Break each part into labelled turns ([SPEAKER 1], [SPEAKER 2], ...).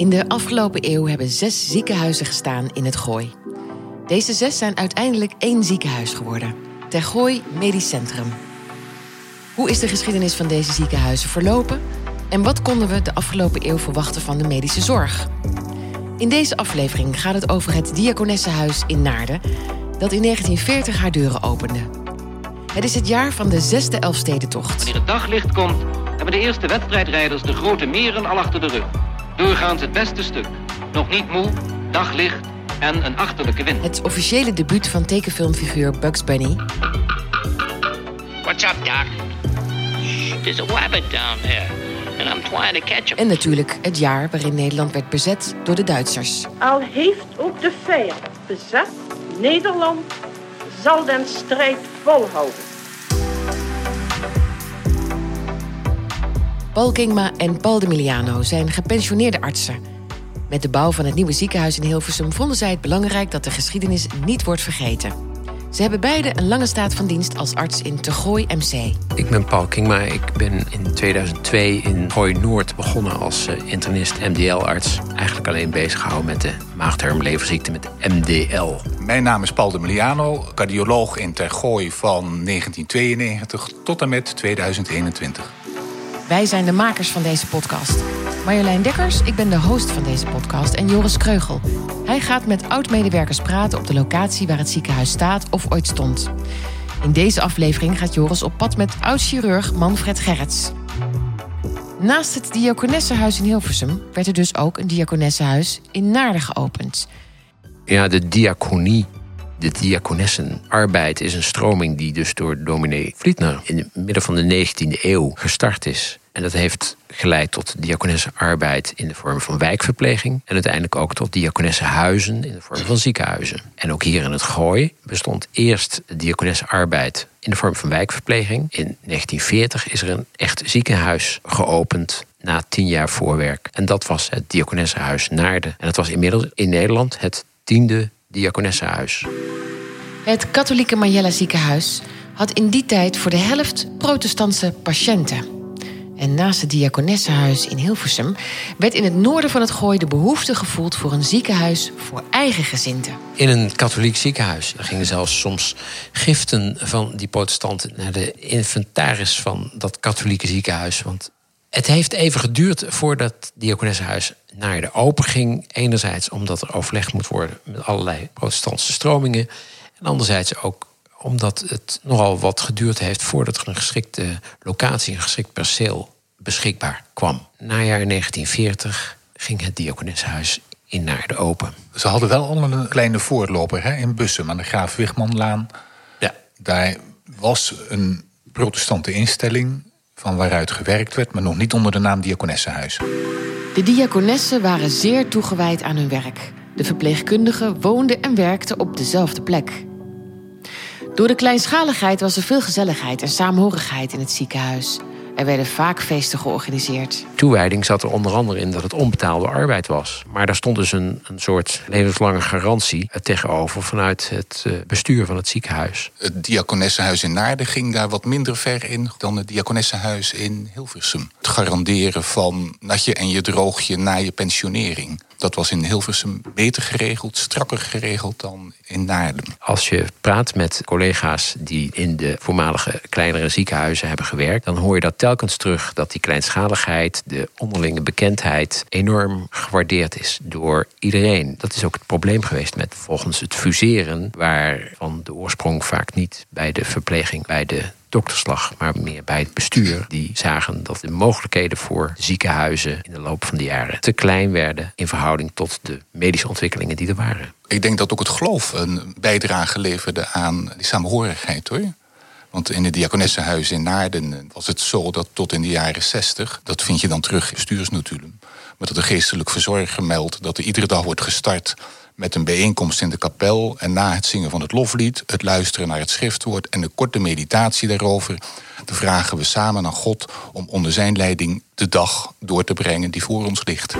[SPEAKER 1] In de afgelopen eeuw hebben zes ziekenhuizen gestaan in het Gooi. Deze zes zijn uiteindelijk één ziekenhuis geworden. Ter Gooi Medisch Centrum. Hoe is de geschiedenis van deze ziekenhuizen verlopen? En wat konden we de afgelopen eeuw verwachten van de medische zorg? In deze aflevering gaat het over het Diakonessenhuis in Naarden... dat in 1940 haar deuren opende. Het is het jaar van de zesde Elfstedentocht.
[SPEAKER 2] Wanneer het daglicht komt, hebben de eerste wedstrijdrijders de grote meren al achter de rug. Doorgaans het beste stuk. Nog niet moe, daglicht en een achterlijke wind.
[SPEAKER 1] Het officiële debuut van tekenfilmfiguur Bugs Bunny.
[SPEAKER 3] What's up, Doc? There's a rabbit down there, and I'm trying to catch him.
[SPEAKER 1] En natuurlijk het jaar waarin Nederland werd bezet door de Duitsers.
[SPEAKER 4] Al heeft ook de vijand bezet, Nederland zal den strijd volhouden.
[SPEAKER 1] Paul Kingma en Paul de Miliano zijn gepensioneerde artsen. Met de bouw van het nieuwe ziekenhuis in Hilversum vonden zij het belangrijk dat de geschiedenis niet wordt vergeten. Ze hebben beide een lange staat van dienst als arts in Tegooi MC.
[SPEAKER 5] Ik ben Paul Kingma. Ik ben in 2002 in Gooi Noord begonnen als eh, internist MDL-arts. Eigenlijk alleen bezig gehouden met de maagdarmleverziekte met MDL.
[SPEAKER 6] Mijn naam is Paul de Miliano, cardioloog in Tergooi van 1992 tot en met 2021.
[SPEAKER 1] Wij zijn de makers van deze podcast. Marjolein Dekkers, ik ben de host van deze podcast en Joris Kreugel. Hij gaat met oud-medewerkers praten op de locatie waar het ziekenhuis staat of ooit stond. In deze aflevering gaat Joris op pad met oud-chirurg Manfred Gerrits. Naast het Diakonessenhuis in Hilversum werd er dus ook een Diakonessenhuis in Naarden geopend.
[SPEAKER 5] Ja, de diaconie, de diakonessenarbeid is een stroming die dus door dominee Vlietner in het midden van de 19e eeuw gestart is. En dat heeft geleid tot diakonessenarbeid in de vorm van wijkverpleging. En uiteindelijk ook tot diakonessenhuizen in de vorm van ziekenhuizen. En ook hier in het Gooi bestond eerst diakonessenarbeid in de vorm van wijkverpleging. In 1940 is er een echt ziekenhuis geopend na tien jaar voorwerk. En dat was het Diakonessenhuis Naarden. En het was inmiddels in Nederland het tiende Diakonessenhuis.
[SPEAKER 1] Het katholieke Majella ziekenhuis had in die tijd voor de helft protestantse patiënten. En naast het Diakonessenhuis in Hilversum werd in het noorden van het Gooi de behoefte gevoeld voor een ziekenhuis voor eigen gezinten.
[SPEAKER 5] In een katholiek ziekenhuis. Gingen zelfs soms giften van die protestanten naar de inventaris van dat katholieke ziekenhuis. Want het heeft even geduurd voordat Diakonessenhuis naar de open ging. Enerzijds omdat er overlegd moet worden met allerlei protestantse stromingen. En anderzijds ook omdat het nogal wat geduurd heeft voordat er een geschikte locatie, een geschikt perceel beschikbaar kwam. Najaar 1940 ging het Diakonessenhuis in Naarden open.
[SPEAKER 6] Ze hadden wel al een kleine voorloper hè, in Bussum aan de Graaf Wigmanlaan.
[SPEAKER 5] Ja.
[SPEAKER 6] Daar was een protestante instelling van waaruit gewerkt werd, maar nog niet onder de naam Diakonessenhuis.
[SPEAKER 1] De diakonessen waren zeer toegewijd aan hun werk. De verpleegkundigen woonden en werkten op dezelfde plek. Door de kleinschaligheid was er veel gezelligheid en saamhorigheid in het ziekenhuis. Er werden vaak feesten georganiseerd.
[SPEAKER 5] Toewijding zat er onder andere in dat het onbetaalde arbeid was. Maar daar stond dus een, een soort levenslange garantie tegenover vanuit het eh, bestuur van het ziekenhuis.
[SPEAKER 6] Het Diakonessenhuis in Naarden ging daar wat minder ver in dan het Diakonessenhuis in Hilversum. Het garanderen van natje en je droogje na je pensionering. Dat was in Hilversum beter geregeld, strakker geregeld dan in Naarden.
[SPEAKER 5] Als je praat met collega's die in de voormalige kleinere ziekenhuizen hebben gewerkt, dan hoor je dat telkens terug dat die kleinschaligheid, de onderlinge bekendheid enorm gewaardeerd is door iedereen. Dat is ook het probleem geweest met volgens het fuseren, waarvan de oorsprong vaak niet bij de verpleging, bij de dokterslag, maar meer bij het bestuur. Die zagen dat de mogelijkheden voor ziekenhuizen in de loop van de jaren te klein werden in verhouding tot de medische ontwikkelingen die er waren.
[SPEAKER 6] Ik denk dat ook het geloof een bijdrage leverde aan die samenhorigheid hoor. Want in het diakonessenhuis in Naarden was het zo dat tot in de jaren 60, dat vind je dan terug in bestuursnotulen, maar dat de geestelijk verzorger meldt dat er iedere dag wordt gestart met een bijeenkomst in de kapel en na het zingen van het loflied, het luisteren naar het schriftwoord en de korte meditatie daarover, dan vragen we samen aan God om onder zijn leiding de dag door te brengen die voor ons ligt.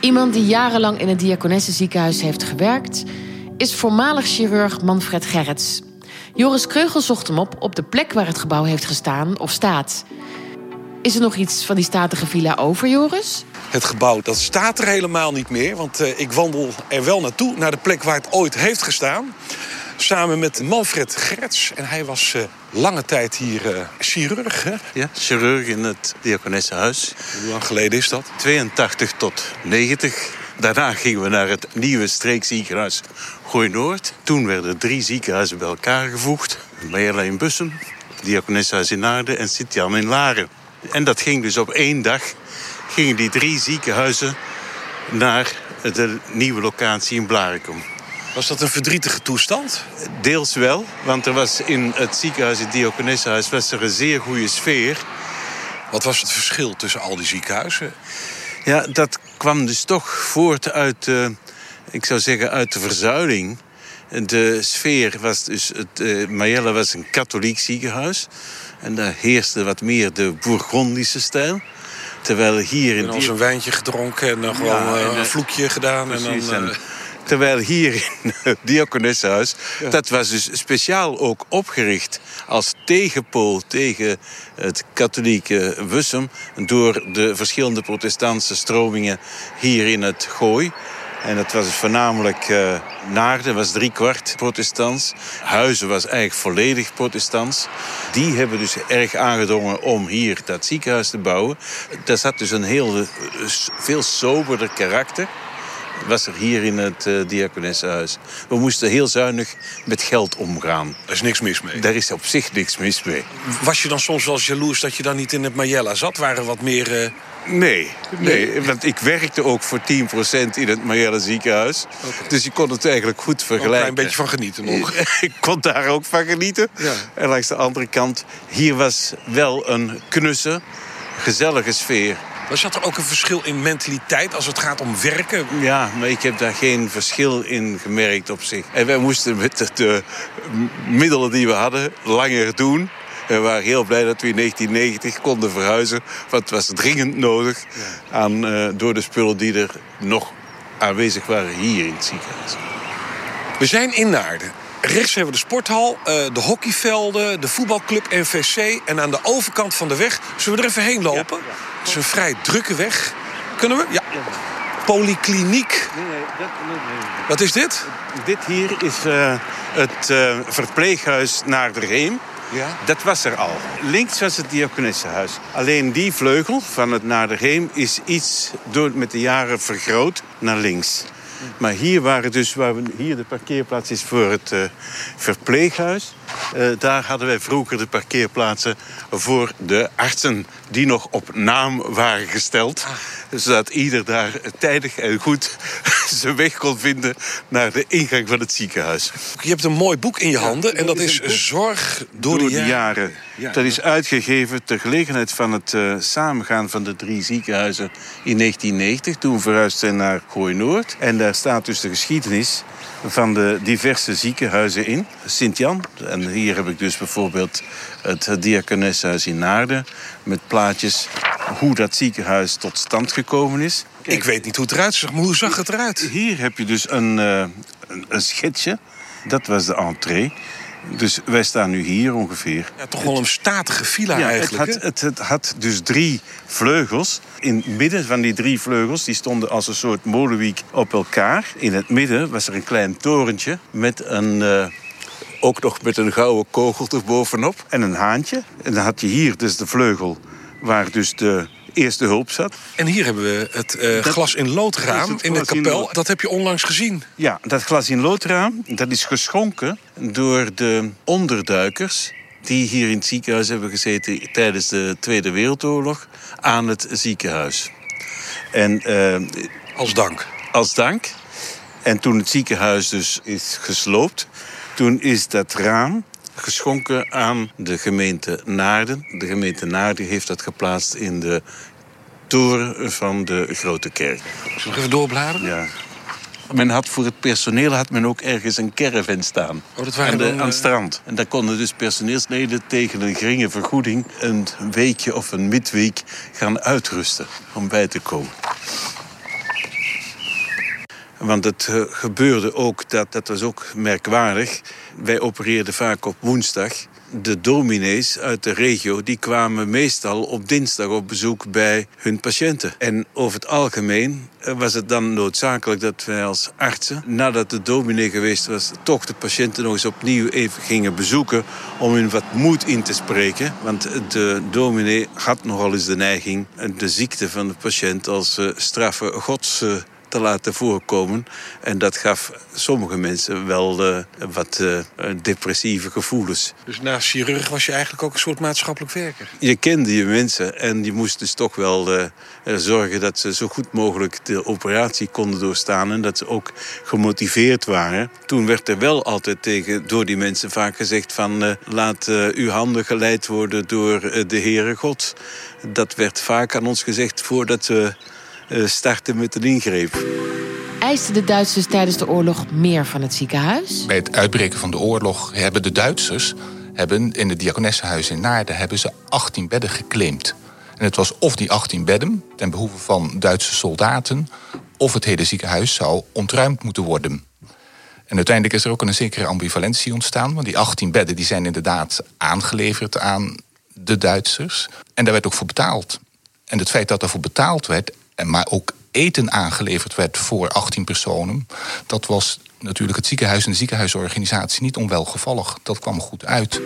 [SPEAKER 1] Iemand die jarenlang in het Diakonessenziekenhuis heeft gewerkt, is voormalig chirurg Manfred Gerrits. Joris Kreugel zocht hem op op de plek waar het gebouw heeft gestaan of staat. Is er nog iets van die statige villa over, Joris?
[SPEAKER 7] Het gebouw dat staat er helemaal niet meer. Want uh, ik wandel er wel naartoe, naar de plek waar het ooit heeft gestaan. Samen met Manfred Gerts. En hij was uh, lange tijd hier uh, chirurg, hè?
[SPEAKER 8] Ja, chirurg in het Diakonessenhuis.
[SPEAKER 7] Hoe lang geleden is dat?
[SPEAKER 8] 82 tot 90. Daarna gingen we naar het nieuwe streekziekenhuis Gooi-Noord. Toen werden drie ziekenhuizen bij elkaar gevoegd. Meerla in Bussen, Diakonessenhuis in Naarden en Sint-Jan in Laren. En dat ging dus op één dag gingen die drie ziekenhuizen naar de nieuwe locatie in Blarikum.
[SPEAKER 7] Was dat een verdrietige toestand?
[SPEAKER 8] Deels wel, want er was in het ziekenhuis, het Diakonessenhuis, was er een zeer goede sfeer.
[SPEAKER 7] Wat was het verschil tussen al die ziekenhuizen?
[SPEAKER 8] Ja, dat kwam dus toch voort uit, uh, ik zou zeggen, uit de verzuiling. De sfeer was dus, het, uh, Mayella was een katholiek ziekenhuis. En daar heerste wat meer de Bourgondische stijl. Terwijl hier in...
[SPEAKER 7] Als een wijntje gedronken en dan gewoon ja, en, een vloekje gedaan.
[SPEAKER 8] Precies,
[SPEAKER 7] en dan, uh...
[SPEAKER 8] Terwijl hier in het Diakonessenhuis, ja. dat was dus speciaal ook opgericht als tegenpool tegen het katholieke Wussum door de verschillende protestantse stromingen hier in het Gooi. En dat was voornamelijk uh, Naarden, was driekwart protestants. Huizen was eigenlijk volledig protestants. Die hebben dus erg aangedrongen om hier dat ziekenhuis te bouwen. Dat zat dus een heel veel soberder karakter was er hier in het uh, Diakonessenhuis. We moesten heel zuinig met geld omgaan.
[SPEAKER 7] Daar is niks mis mee?
[SPEAKER 8] Daar is op zich niks mis mee.
[SPEAKER 7] Was je dan soms wel jaloers dat je dan niet in het Mayella zat? Waren wat meer... Uh...
[SPEAKER 8] Nee, nee, want ik werkte ook voor 10% in het Mayella ziekenhuis. Okay. Dus ik kon het eigenlijk goed vergelijken.
[SPEAKER 7] Een klein beetje van genieten nog.
[SPEAKER 8] ik kon daar ook van genieten. Ja. En langs de andere kant, hier was wel een knusse, gezellige sfeer.
[SPEAKER 7] Maar zat er ook een verschil in mentaliteit als het gaat om werken?
[SPEAKER 8] Ja, maar ik heb daar geen verschil in gemerkt op zich. En wij moesten met de middelen die we hadden langer doen. We waren heel blij dat we in 1990 konden verhuizen. Want het was dringend nodig aan, uh, door de spullen die er nog aanwezig waren hier in het ziekenhuis.
[SPEAKER 7] We zijn in Naarden. Rechts hebben we de sporthal, de hockeyvelden, de voetbalclub NVC. En aan de overkant van de weg, zullen we er even heen lopen? Ja, ja. Het is een vrij drukke weg. Kunnen we? Ja. Polykliniek.
[SPEAKER 8] Nee, nee, dat, nee, nee.
[SPEAKER 7] Wat is dit?
[SPEAKER 8] Dit hier is uh, het uh, verpleeghuis naar de Reem.
[SPEAKER 7] Ja.
[SPEAKER 8] Dat was er al. Links was het diakonessenhuis. Alleen die vleugel van het naar de Reem is iets door met de jaren vergroot naar links. Maar hier waren dus, waar we, hier de parkeerplaats is voor het uh, verpleeghuis. Uh, daar hadden wij vroeger de parkeerplaatsen voor de artsen die nog op naam waren gesteld. Ah. Zodat ieder daar tijdig en goed zijn weg kon vinden naar de ingang van het ziekenhuis.
[SPEAKER 7] Je hebt een mooi boek in je handen en dat is, Zorg door,
[SPEAKER 8] door
[SPEAKER 7] de,
[SPEAKER 8] de
[SPEAKER 7] jaren.
[SPEAKER 8] Ja, dat is uitgegeven ter gelegenheid van het uh, samengaan van de drie ziekenhuizen in 1990. Toen verhuisd zijn naar Gooi-Noord. En daar staat dus de geschiedenis van de diverse ziekenhuizen in. Sint-Jan. En hier heb ik dus bijvoorbeeld het Diakonessenhuis in Naarden. Met plaatjes hoe dat ziekenhuis tot stand gekomen is.
[SPEAKER 7] Kijk, ik weet niet hoe het eruit zag, maar hoe zag het eruit?
[SPEAKER 8] Hier heb je dus een, uh, een, een schetsje. Dat was de entree. Dus wij staan nu hier ongeveer.
[SPEAKER 7] Ja, toch wel een statige villa
[SPEAKER 8] ja,
[SPEAKER 7] eigenlijk.
[SPEAKER 8] Het had, het, het had, dus drie vleugels. In het midden van die drie vleugels, die stonden als een soort molenwiek op elkaar. In het midden was er een klein torentje met een... Uh, ook nog met een gouden kogel erbovenop. En een haantje. En dan had je hier dus de vleugel waar dus de eerste hulp zat.
[SPEAKER 7] En hier hebben we het uh, glas in loodraam in de kapel. Dat heb je onlangs gezien.
[SPEAKER 8] Ja, dat glas in loodraam dat is geschonken door de onderduikers die hier in het ziekenhuis hebben gezeten tijdens de Tweede Wereldoorlog aan het ziekenhuis. En, uh,
[SPEAKER 7] als dank?
[SPEAKER 8] Als dank. En toen het ziekenhuis dus is gesloopt, toen is dat raam geschonken aan de gemeente Naarden. De gemeente Naarden heeft dat geplaatst in de toren van de Grote Kerk.
[SPEAKER 7] Zullen we even doorbladeren?
[SPEAKER 8] Ja. Men had voor het personeel had men ook ergens een caravan staan.
[SPEAKER 7] Oh, dat waren
[SPEAKER 8] aan, de,
[SPEAKER 7] dan,
[SPEAKER 8] aan het
[SPEAKER 7] uh...
[SPEAKER 8] strand. En daar konden dus personeelsleden tegen een geringe vergoeding... een weekje of een midweek gaan uitrusten om bij te komen. Want het gebeurde ook, dat, dat was ook merkwaardig. Wij opereerden vaak op woensdag. de dominees uit de regio die kwamen meestal op dinsdag op bezoek bij hun patiënten. En over het algemeen eh, was het dan noodzakelijk dat wij als artsen, nadat de dominee geweest was, toch de patiënten nog eens opnieuw even gingen bezoeken om hun wat moed in te spreken. Want de dominee had nogal eens de neiging de ziekte van de patiënt als eh, straffe gods eh, te laten voorkomen. En dat gaf sommige mensen wel uh, wat uh, depressieve gevoelens.
[SPEAKER 7] Dus naast chirurg was je eigenlijk ook een soort maatschappelijk werker?
[SPEAKER 8] Je kende je mensen en je moest dus toch wel uh, zorgen dat ze zo goed mogelijk de operatie konden doorstaan. En dat ze ook gemotiveerd waren. Toen werd er wel altijd tegen, door die mensen vaak gezegd van... laat uw handen geleid worden door de Heere God. Dat werd vaak aan ons gezegd voordat we eh, starten met een ingreep.
[SPEAKER 1] Eisten de Duitsers tijdens de oorlog meer van het ziekenhuis?
[SPEAKER 6] Bij het uitbreken van de oorlog hebben de Duitsers hebben in het diakonessenhuis in Naarden hebben ze 18 bedden geclaimd. En het was of die 18 bedden ten behoeve van Duitse soldaten, of het hele ziekenhuis zou ontruimd moeten worden. En uiteindelijk is er ook een zekere ambivalentie ontstaan, want die 18 bedden die zijn inderdaad aangeleverd aan de Duitsers. En daar werd ook voor betaald. En het feit dat daarvoor betaald werd maar ook eten aangeleverd werd voor 18 personen. Dat was natuurlijk het ziekenhuis en de ziekenhuisorganisatie niet onwelgevallig. Dat kwam goed uit.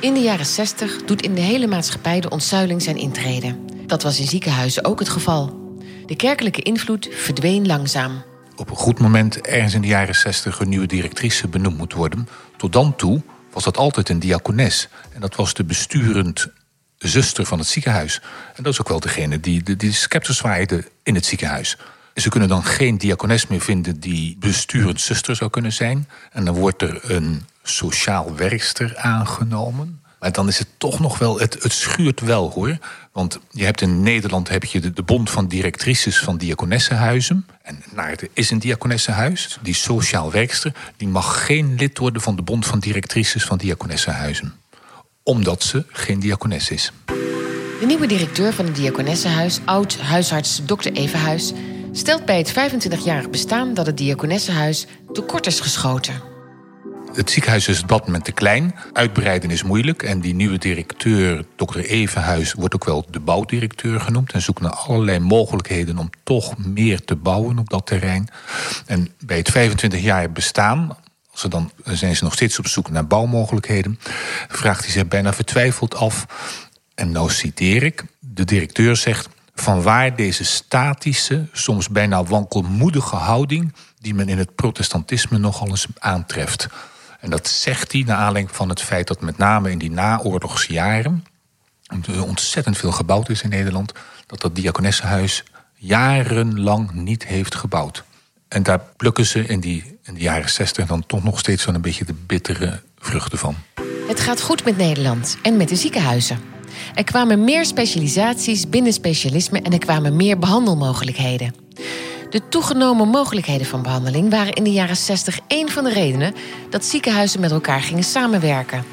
[SPEAKER 1] In de jaren 60 doet in de hele maatschappij de ontzuiling zijn intrede. Dat was in ziekenhuizen ook het geval. De kerkelijke invloed verdween langzaam.
[SPEAKER 9] Op een goed moment, ergens in de jaren 60, een nieuwe directrice benoemd moet worden. Tot dan toe was dat altijd een diakones. En dat was de besturend zuster van het ziekenhuis. En dat is ook wel degene die die zwaaide in het ziekenhuis. Ze kunnen dan geen diakones meer vinden die besturend zuster zou kunnen zijn. En dan wordt er een sociaal werkster aangenomen. Maar dan is het toch nog wel, het, het schuurt wel hoor. Want je hebt in Nederland heb je de, de bond van directrices van diakonessenhuizen. En Naarden is een diakonessenhuis. Die sociaal werkster die mag geen lid worden van de bond van directrices van diakonessenhuizen omdat ze geen diakones is.
[SPEAKER 1] De nieuwe directeur van het diakonessenhuis, oud-huisarts Dr. Evenhuis... stelt bij het 25-jarig bestaan dat het diakonessenhuis tekort is geschoten.
[SPEAKER 9] Het ziekenhuis is op dat moment te klein. Uitbreiden is moeilijk. En die nieuwe directeur, Dr. Evenhuis, wordt ook wel de bouwdirecteur genoemd. En zoekt naar allerlei mogelijkheden om toch meer te bouwen op dat terrein. En bij het 25 jaar bestaan ze dan zijn ze nog steeds op zoek naar bouwmogelijkheden. Vraagt hij zich bijna vertwijfeld af. En nou citeer ik. De directeur zegt. Van waar deze statische, soms bijna wankelmoedige houding. die men in het protestantisme nogal eens aantreft. En dat zegt hij naar aanleiding van het feit dat met name in die naoorlogsjaren. ontzettend veel gebouwd is in Nederland. dat dat diakonessenhuis jarenlang niet heeft gebouwd. En daar plukken ze in, die, in de jaren 60 dan toch nog steeds een beetje de bittere vruchten van.
[SPEAKER 1] Het gaat goed met Nederland en met de ziekenhuizen. Er kwamen meer specialisaties binnen specialisme en er kwamen meer behandelmogelijkheden. De toegenomen mogelijkheden van behandeling waren in de jaren 60 één van de redenen dat ziekenhuizen met elkaar gingen samenwerken.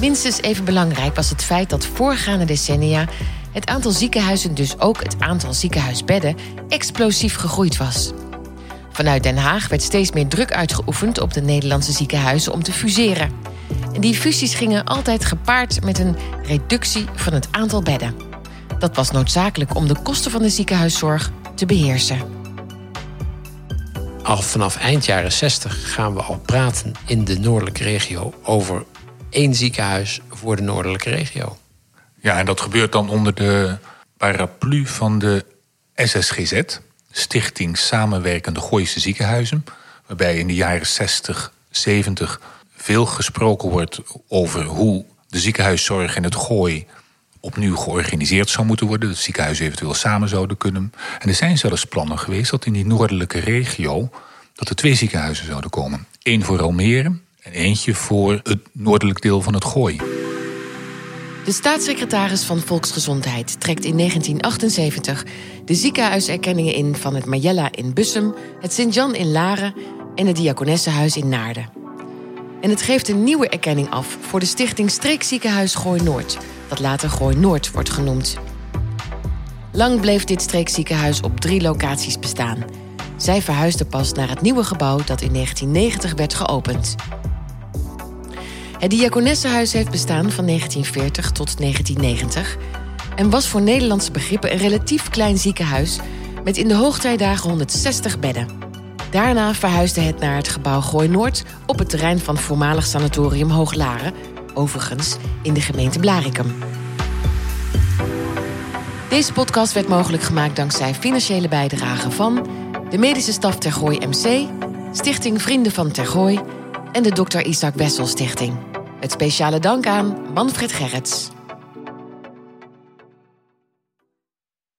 [SPEAKER 1] Minstens even belangrijk was het feit dat voorgaande decennia het aantal ziekenhuizen, dus ook het aantal ziekenhuisbedden, explosief gegroeid was. Vanuit Den Haag werd steeds meer druk uitgeoefend op de Nederlandse ziekenhuizen om te fuseren. En die fusies gingen altijd gepaard met een reductie van het aantal bedden. Dat was noodzakelijk om de kosten van de ziekenhuiszorg te beheersen.
[SPEAKER 5] Al vanaf eind jaren 60 gaan we al praten in de noordelijke regio over één ziekenhuis voor de noordelijke regio.
[SPEAKER 9] Ja, en dat gebeurt dan onder de paraplu van de SSGZ, Stichting Samenwerkende Gooise Ziekenhuizen. Waarbij in de jaren 60, 70 veel gesproken wordt over hoe de ziekenhuiszorg in het Gooi opnieuw georganiseerd zou moeten worden. Dat ziekenhuizen eventueel samen zouden kunnen. En er zijn zelfs plannen geweest dat in die noordelijke regio... dat er twee ziekenhuizen zouden komen. Eén voor Almere en eentje voor het noordelijk deel van het Gooi.
[SPEAKER 1] De staatssecretaris van Volksgezondheid trekt in 1978 de ziekenhuiserkenningen in van het Majella in Bussum, het Sint-Jan in Laren en het Diakonessenhuis in Naarden. En het geeft een nieuwe erkenning af voor de stichting Streekziekenhuis Gooi Noord, dat later Gooi Noord wordt genoemd. Lang bleef dit streekziekenhuis op drie locaties bestaan. Zij verhuisde pas naar het nieuwe gebouw dat in 1990 werd geopend. Het Diakonessenhuis heeft bestaan van 1940 tot 1990 en was voor Nederlandse begrippen een relatief klein ziekenhuis met in de hoogtijdagen 160 bedden. Daarna verhuisde het naar het gebouw Gooi Noord op het terrein van voormalig sanatorium Hooglaren, overigens in de gemeente Blarikum. Deze podcast werd mogelijk gemaakt dankzij financiële bijdragen van de medische staf Tergooi MC, Stichting Vrienden van Tergooi en de Dr. Isaac Wessel Stichting. Het speciale dank aan Manfred Gerrits.